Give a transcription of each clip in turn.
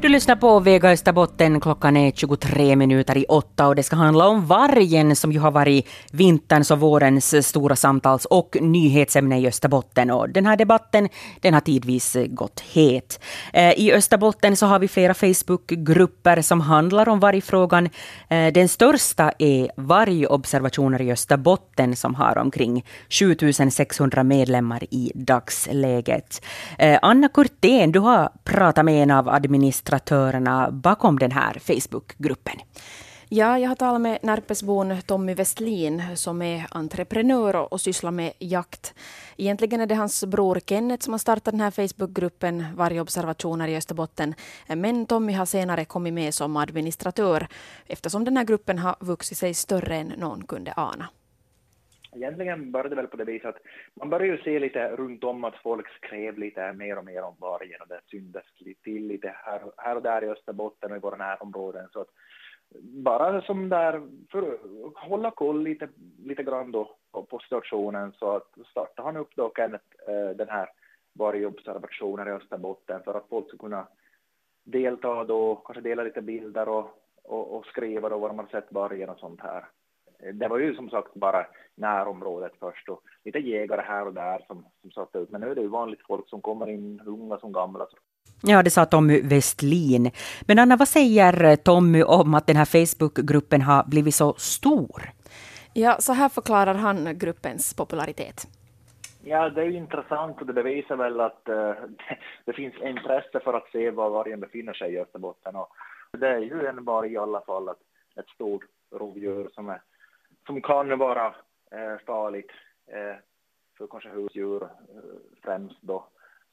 Du lyssnar på Vega Österbotten. Klockan är 23 minuter i åtta och det ska handla om vargen som ju har varit vinterns och vårens stora samtals och nyhetsämne i Österbotten. Och den här debatten den har tidvis gått het. Eh, I Österbotten så har vi flera Facebookgrupper som handlar om vargfrågan. Eh, den största är Vargobservationer i Österbotten som har omkring 7600 medlemmar i dagsläget. Eh, Anna Kurtén, du har pratat med en av administratörerna administratörerna bakom den här Facebookgruppen. Ja, jag har talat med Närpesbon Tommy Westlin som är entreprenör och sysslar med jakt. Egentligen är det hans bror Kenneth som har startat den här Facebookgruppen Vargobservationer i Österbotten. Men Tommy har senare kommit med som administratör eftersom den här gruppen har vuxit sig större än någon kunde ana egentligen började det väl på det viset att man började ju se lite runt om att folk skrev lite mer och mer om vargen och det syntes till lite här, här och där i Österbotten och i våra närområden. Så att bara som där, för att hålla koll lite, lite grann då på, situationen så att startade han upp då Kenneth, den här vargobservationen i Österbotten för att folk ska kunna delta då, kanske dela lite bilder och, och, och skriva då vad de har sett vargen och sånt här det var ju som sagt bara närområdet först och lite jägare här och där som, som satte ut. Men nu är det ju vanligt folk som kommer in, unga som gamla. Ja, det sa Tommy Westlin. Men Anna, vad säger Tommy om att den här Facebookgruppen har blivit så stor? Ja, så här förklarar han gruppens popularitet. Ja, det är ju intressant och det bevisar väl att uh, det finns intresse för att se var vargen befinner sig i Österbotten. Och det är ju en varg i alla fall, ett, ett stort rovdjur som är som kan vara eh, farligt eh, för kanske husdjur eh, främst då.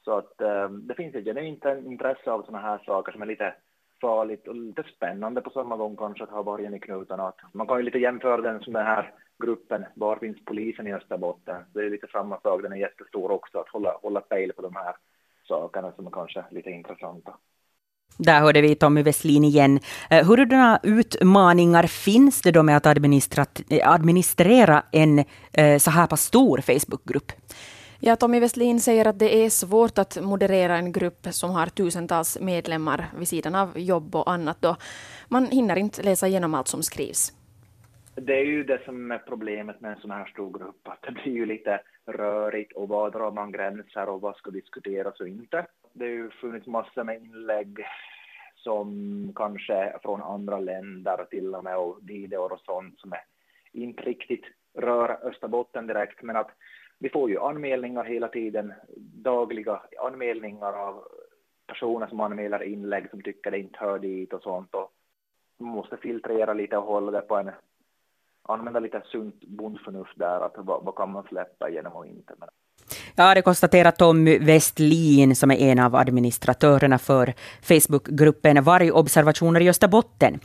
Så att eh, det finns ett genuint intresse av sådana här saker som är lite farligt och lite spännande på samma gång kanske att ha vargen i knutarna. Man kan ju lite jämföra den som den här gruppen Var finns polisen i Österbotten? Det är lite samma sak, den är jättestor också, att hålla, hålla pejl på de här sakerna som är kanske lite intressanta. Där hörde vi Tommy Westlin igen. Eh, Hurdana utmaningar finns det då med att eh, administrera en eh, så här pass stor Facebookgrupp? Ja, Tommy Westlin säger att det är svårt att moderera en grupp som har tusentals medlemmar vid sidan av jobb och annat. Då. Man hinner inte läsa igenom allt som skrivs. Det är ju det som är problemet med en sån här stor grupp, att det blir ju lite rörigt och var drar man gränser och vad ska diskuteras och inte. Det har ju funnits massor med inlägg som kanske från andra länder till och med och videor och sånt som är inte riktigt rör Österbotten direkt men att vi får ju anmälningar hela tiden, dagliga anmälningar av personer som anmäler inlägg som tycker det inte hör dit och sånt och man måste filtrera lite och hålla det på en använda lite sunt bondförnuft där, att vad, vad kan man släppa igenom och inte. Men... Ja, det konstaterar Tommy Westlin som är en av administratörerna för Facebookgruppen Vargobservationer i Österbotten.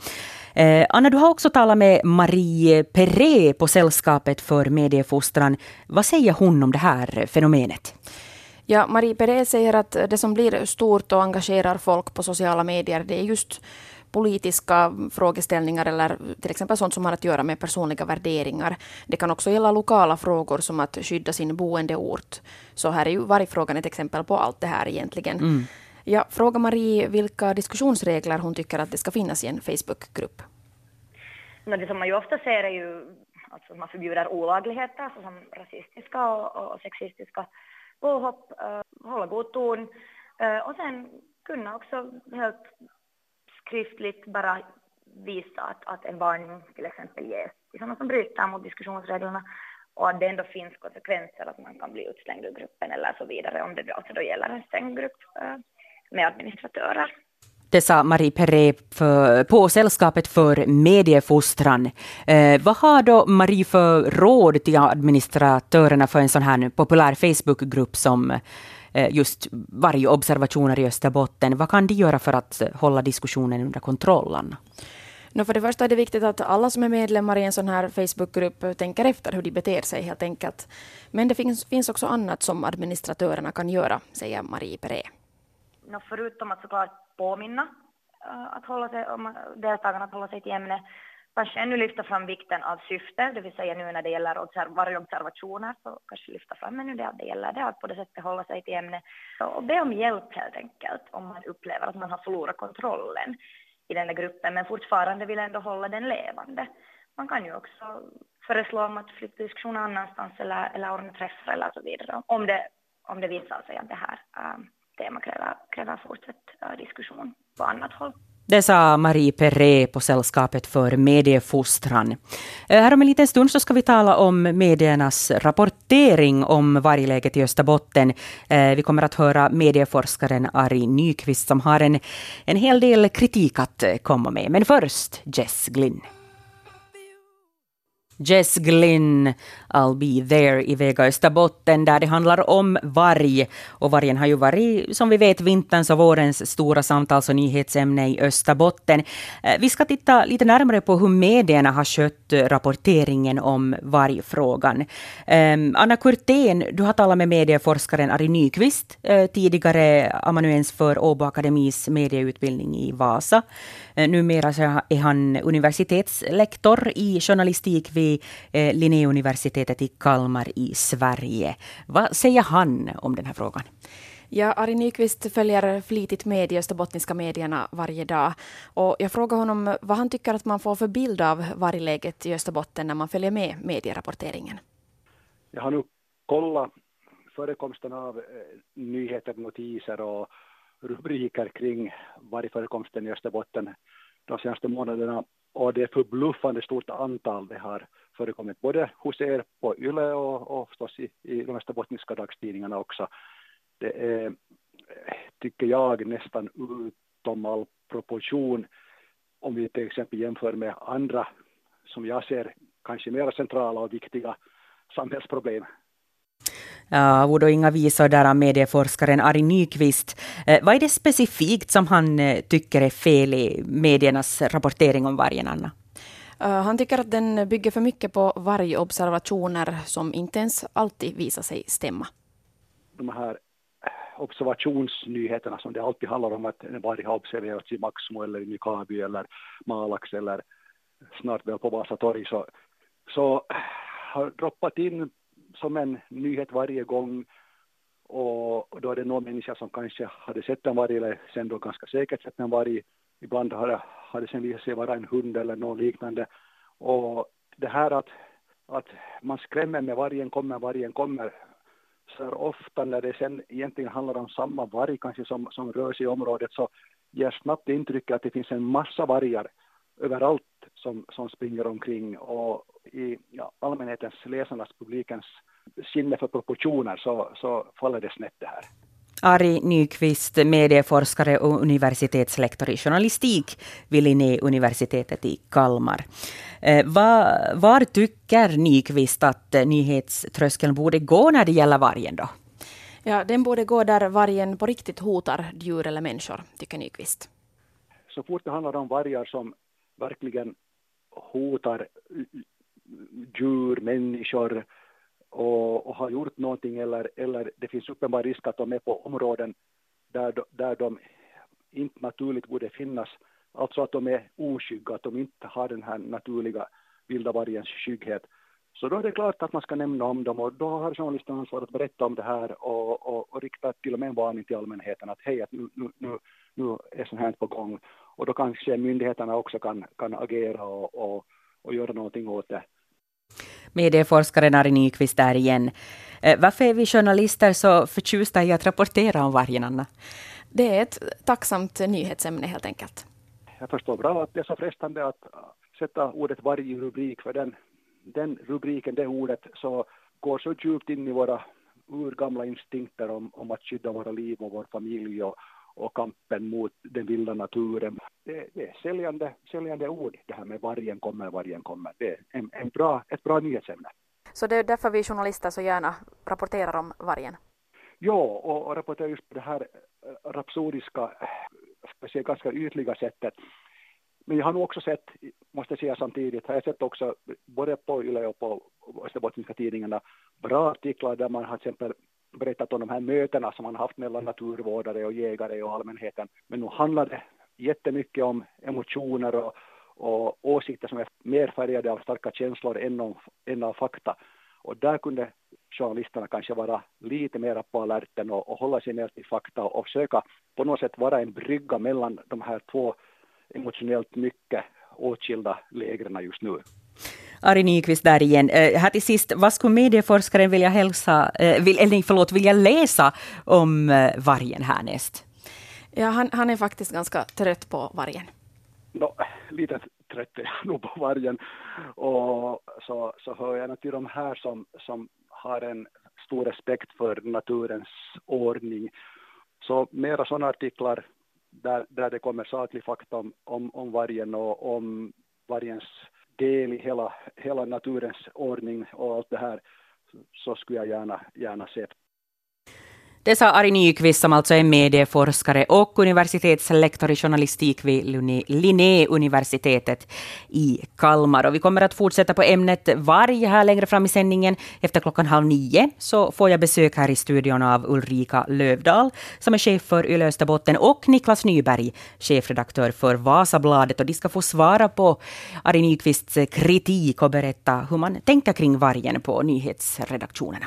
Eh, Anna, du har också talat med Marie Peré på Sällskapet för mediefostran. Vad säger hon om det här fenomenet? Ja, Marie Peré säger att det som blir stort och engagerar folk på sociala medier, det är just politiska frågeställningar eller till exempel sånt som har att göra med personliga värderingar. Det kan också gälla lokala frågor som att skydda sin boendeort. Så här är ju vargfrågan ett exempel på allt det här egentligen. Mm. Jag frågar Marie vilka diskussionsregler hon tycker att det ska finnas i en Facebookgrupp. Det som man ju ofta ser är ju alltså man förbjuder olagligheter såsom rasistiska och, och sexistiska påhopp, uh, hålla god ton uh, och sen kunna också helt skriftligt bara visa att, att en varning till exempel ges till sådana som bryter mot diskussionsreglerna och att det ändå finns konsekvenser att man kan bli utslängd ur gruppen eller så vidare om det alltså då gäller en stängd grupp eh, med administratörer. Det sa Marie Perret på Sällskapet för mediefostran. Eh, vad har då Marie för råd till administratörerna för en sån här populär Facebookgrupp som just varje observationer i Österbotten. Vad kan de göra för att hålla diskussionen under kontroll, Anna? No, för det första är det viktigt att alla som är medlemmar i en sån här Facebookgrupp tänker efter hur de beter sig helt enkelt. Men det finns, finns också annat som administratörerna kan göra, säger Marie Peré. No, förutom att såklart påminna uh, att hålla sig, om deltagarna att hålla sig till ämnet, kanske ännu lyfta fram vikten av syfte, det vill säga nu när det gäller observ vargobservationer så kanske lyfta fram ännu det att det gäller det, att på det sättet hålla sig till ämnet och be om hjälp helt enkelt om man upplever att man har förlorat kontrollen i den där gruppen men fortfarande vill ändå hålla den levande. Man kan ju också föreslå om att flytta diskussionen annanstans eller, eller ordna träffar eller så vidare om det, om det visar sig att det här äh, temat kräver, kräver fortsatt äh, diskussion på annat håll. Det sa Marie Perret på Sällskapet för mediefostran. Eh, här om en liten stund så ska vi tala om mediernas rapportering om vargläget i Österbotten. Eh, vi kommer att höra medieforskaren Ari Nyqvist som har en, en hel del kritik att eh, komma med. Men först Jess Glynn. Jess Glynn, I'll be there i Vega Österbotten, där det handlar om varg. Och vargen har ju varit, som vi vet, vinterns och vårens stora samtals och nyhetsämne i Österbotten. Eh, vi ska titta lite närmare på hur medierna har skött rapporteringen om vargfrågan. Ehm, Anna Kurtén, du har talat med medieforskaren Ari Nyqvist, eh, tidigare amanuens för Åbo Akademis medieutbildning i Vasa. Eh, numera är han universitetslektor i journalistik vid eh, Linnéuniversitetet i Kalmar i Sverige. Vad säger han om den här frågan? Ja, Ari Nyqvist följer flitigt med i österbottniska medierna varje dag. Och jag frågar honom vad han tycker att man får för bild av vargläget i Österbotten när man följer med medierapporteringen. Jag har nu kollat förekomsten av eh, nyheter, notiser och rubriker kring vargförekomsten i Österbotten de senaste månaderna och det är förbluffande stort antal det har förekommit både hos er på YLE och, och förstås i, i de österbottniska dagstidningarna också. Det är, tycker jag, nästan utom all proportion om vi till exempel jämför med andra, som jag ser, kanske mer centrala och viktiga samhällsproblem Ja, ord och inga visor där av medieforskaren Ari Nyqvist. Eh, vad är det specifikt som han eh, tycker är fel i mediernas rapportering om vargen, Anna? Eh, han tycker att den bygger för mycket på vargobservationer som inte ens alltid visar sig stämma. De här observationsnyheterna som det alltid handlar om att en varg har observerats i Maxmo eller i Nykarby eller Malax eller snart väl på Vasatorg så, så har droppat in som en nyhet varje gång och då är det någon människa som kanske hade sett en varg eller sen då ganska säkert sett en varg. Ibland har har det sen visat sig vara en hund eller något liknande. Och det här att, att man skrämmer med vargen kommer, vargen kommer så ofta när det sen egentligen handlar om samma varg kanske som, som rör sig i området så ger snabbt intryck att det finns en massa vargar överallt som, som springer omkring och i ja, allmänhetens, läsarnas, publikens sinne för proportioner så, så faller det snett det här. Ari Nyqvist, medieforskare och universitetslektor i journalistik vid Linnéuniversitetet i Kalmar. Eh, var, var tycker Nyqvist att nyhetströskeln borde gå när det gäller vargen då? Ja, den borde gå där vargen på riktigt hotar djur eller människor, tycker Nyqvist. Så fort det handlar om vargar som verkligen hotar djur, människor och, och har gjort någonting eller, eller det finns uppenbar risk att de är på områden där, där de inte naturligt borde finnas. Alltså att de är oskygga, att de inte har den här naturliga vilda vargens skygghet. Så då är det klart att man ska nämna om dem och då har journalisten ansvar att berätta om det här och, och, och rikta till och med en varning till allmänheten att hej, att nu, nu, nu, nu är sånt här på gång. Och då kanske myndigheterna också kan, kan agera och, och, och göra någonting åt det. Medieforskaren Ari Nyqvist där igen. Eh, varför är vi journalister så förtjusta i att rapportera om vargen, Anna? Det är ett tacksamt nyhetsämne helt enkelt. Jag förstår bra att det är så frestande att sätta ordet varg i rubrik, för den, den rubriken, det ordet, så går så djupt in i våra urgamla instinkter om, om att skydda våra liv och vår familj och, och kampen mot den vilda naturen. Det, det är säljande, säljande ord det här med vargen kommer, vargen kommer. Det är en, en bra, ett bra nyhetsämne. Så det är därför vi journalister så gärna rapporterar om vargen? Ja, och, och rapporterar just på det här eh, rapsodiska, ska säga, ganska ytliga sättet. Men jag har nog också sett, måste jag säga samtidigt, har jag sett också både på YLE och på Österbottniska tidningarna bra artiklar där man har till exempel berättat om de här mötena som man haft mellan naturvårdare och jägare och allmänheten. Men nu handlar det jättemycket om emotioner och, och åsikter som är mer färgade av starka känslor än av, än av fakta. Och där kunde journalisterna kanske vara lite mer på alerten och, och hålla sig ner till fakta och, och försöka på något sätt vara en brygga mellan de här två emotionellt mycket åtskilda lägren just nu. Ari Nyqvist där igen. Uh, här till sist, vad skulle medieforskaren vilja hälsa, uh, vill, eller förlåt, vilja läsa om uh, vargen härnäst? Ja, han, han är faktiskt ganska trött på vargen. No, lite trött är jag nog på vargen. Och så, så hör jag till de här som, som har en stor respekt för naturens ordning. Så mera sådana artiklar där, där det kommer saklig fakta om, om, om vargen och om vargens del i hela, hela naturens ordning och allt det här så skulle jag gärna, gärna se. Det sa Ari Nyqvist som alltså är medieforskare och universitetslektor i journalistik vid Linnéuniversitetet i Kalmar. Och vi kommer att fortsätta på ämnet varg här längre fram i sändningen. Efter klockan halv nio så får jag besök här i studion av Ulrika Lövdahl som är chef för Yle Österbotten och Niklas Nyberg, chefredaktör för Vasabladet. Och de ska få svara på Ari Nyqvists kritik och berätta hur man tänker kring vargen på nyhetsredaktionerna.